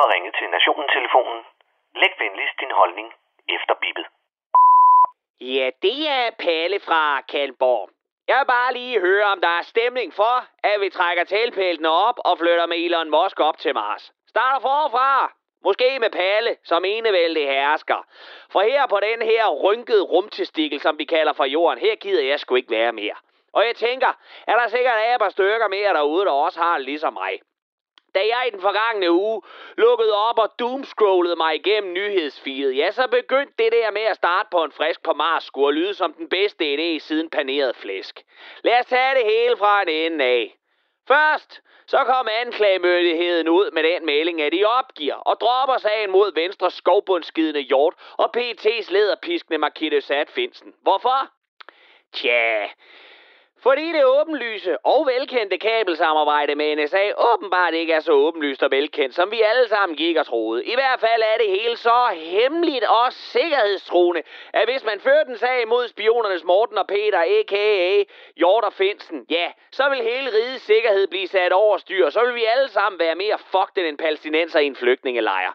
har ringet til Nationen-telefonen. Læg venligst din holdning efter bippet. Ja, det er Palle fra Kalborg. Jeg vil bare lige høre, om der er stemning for, at vi trækker talpæltene op og flytter med Elon Musk op til Mars. Starter forfra. Måske med Palle som enevældig hersker. For her på den her rynkede rumtestikkel, som vi kalder for jorden, her gider jeg sgu ikke være mere. Og jeg tænker, at der sikkert er et par stykker mere derude, der også har det ligesom mig. Da jeg i den forgangne uge lukkede op og doomscrollede mig igennem nyhedsfeedet, ja, så begyndte det der med at starte på en frisk på Mars skulle lyde som den bedste idé siden paneret flæsk. Lad os tage det hele fra en ende af. Først, så kom anklagemyndigheden ud med den melding, at de opgiver og dropper sagen mod Venstre skovbundskidende hjort og PT's lederpiskende Markitte Sat Finsen. Hvorfor? Tja, fordi det åbenlyse og velkendte kabelsamarbejde med NSA åbenbart ikke er så åbenlyst og velkendt, som vi alle sammen gik og troede. I hvert fald er det hele så hemmeligt og sikkerhedstruende, at hvis man førte en sag mod spionernes Morten og Peter, a.k.a. Hjort og Finsen, ja, så vil hele rigets sikkerhed blive sat over styr, så vil vi alle sammen være mere fucked end en palæstinenser i en flygtningelejr.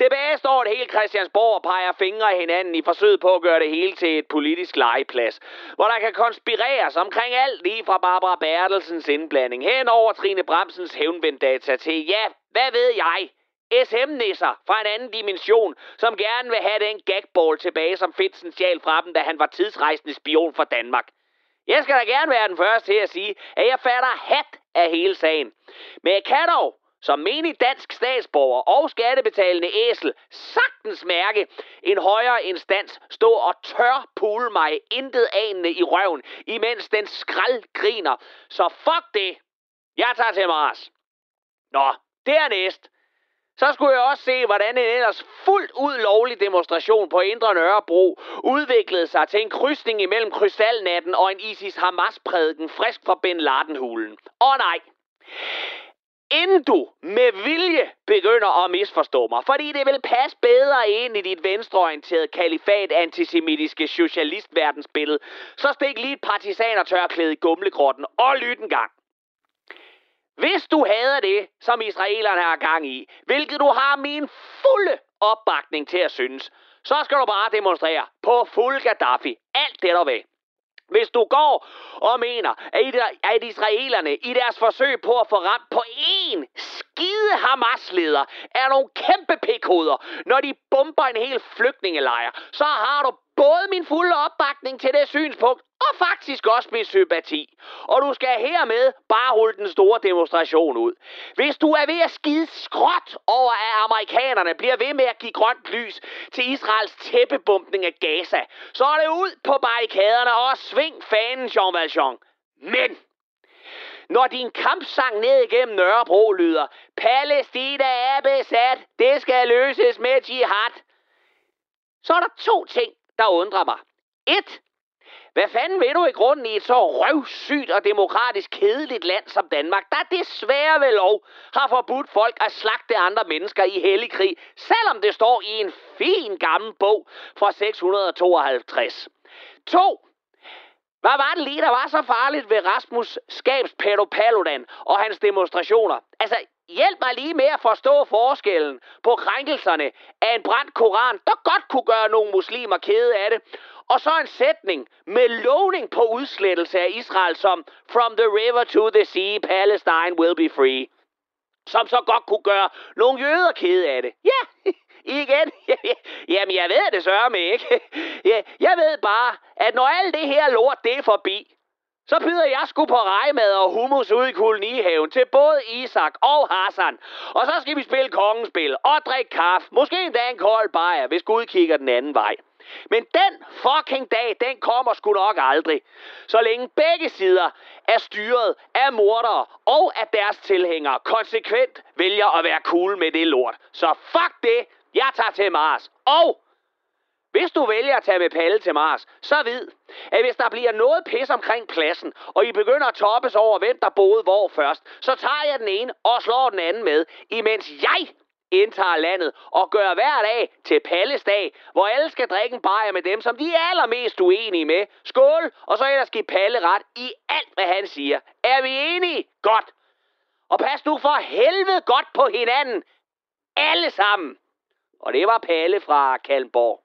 Tilbage står et helt Christiansborg og peger fingre af hinanden i forsøget på at gøre det hele til et politisk legeplads, hvor der kan konspireres omkring alt lige fra Barbara Bertelsens indblanding hen over Trine Bremsens hævnvenddata til, ja, hvad ved jeg, SM-nisser fra en anden dimension, som gerne vil have den gagball tilbage, som Finsen sjal fra dem, da han var tidsrejsende spion for Danmark. Jeg skal da gerne være den første til at sige, at jeg fatter hat af hele sagen. Men jeg kan dog som menig dansk statsborger og skattebetalende æsel sagtens mærke en højere instans stå og tør pule mig intet anende i røven, imens den skrald griner. Så fuck det. Jeg tager til Mars. Nå, dernæst. Så skulle jeg også se, hvordan en ellers fuldt ud lovlig demonstration på Indre Nørrebro udviklede sig til en krydsning imellem krystalnatten og en ISIS-Hamas-prædiken frisk fra Ben Laden-hulen. Åh nej, inden du med vilje begynder at misforstå mig, fordi det vil passe bedre ind i dit venstreorienterede kalifat antisemitiske socialistverdensbillede, så stik lige et partisanertørklæde i gumlegrotten og lyt en gang. Hvis du hader det, som israelerne har gang i, hvilket du har min fulde opbakning til at synes, så skal du bare demonstrere på fuld Gaddafi. Alt det, der ved. Hvis du går og mener, at israelerne i deres forsøg på at få ramt på én skide Hamas-leder er nogle kæmpe pikhoveder, når de bomber en hel flygtningelejr, så har du både min fulde opbakning til det synspunkt, og faktisk også min sympati. Og du skal hermed bare holde den store demonstration ud. Hvis du er ved at skide skråt over, at amerikanerne bliver ved med at give grønt lys til Israels tæppebumpning af Gaza, så er det ud på barrikaderne og sving fanen, Jean Valjean. Men når din kampsang ned igennem Nørrebro lyder, Palæstina er besat, det skal løses med jihad, så er der to ting, der undrer mig. Et, hvad fanden vil du i grunden i et så røvsygt og demokratisk kedeligt land som Danmark, der desværre ved lov har forbudt folk at slagte andre mennesker i hellig krig, selvom det står i en fin gammel bog fra 652. 2. Hvad var det lige, der var så farligt ved Rasmus Skabs Paludan og hans demonstrationer? Altså, hjælp mig lige med at forstå forskellen på krænkelserne af en brændt koran, der godt kunne gøre nogle muslimer kede af det, og så en sætning med lovning på udslettelse af Israel som From the river to the sea, Palestine will be free. Som så godt kunne gøre nogle jøder kede af det. Ja, igen. Jamen, jeg ved det sørger mig ikke. Jeg ved bare, at når alt det her lort det er forbi, så byder jeg sgu på rejmad og hummus ud i kolonihaven til både Isak og Hassan. Og så skal vi spille kongespil og drikke kaffe. Måske endda en kold bajer, hvis Gud kigger den anden vej. Men den fucking dag, den kommer sgu nok aldrig. Så længe begge sider er styret af mordere og af deres tilhængere konsekvent vælger at være cool med det lort. Så fuck det, jeg tager til Mars. Og hvis du vælger at tage med Palle til Mars, så vid, at hvis der bliver noget pis omkring pladsen, og I begynder at toppes over, hvem der boede hvor først, så tager jeg den ene og slår den anden med, imens jeg indtager landet og gør hver dag til Palles dag, hvor alle skal drikke en bajer med dem, som de er allermest uenige med. Skål, og så ellers give Palle ret i alt, hvad han siger. Er vi enige? Godt. Og pas nu for helvede godt på hinanden. Alle sammen. Og det var Palle fra Kalmborg.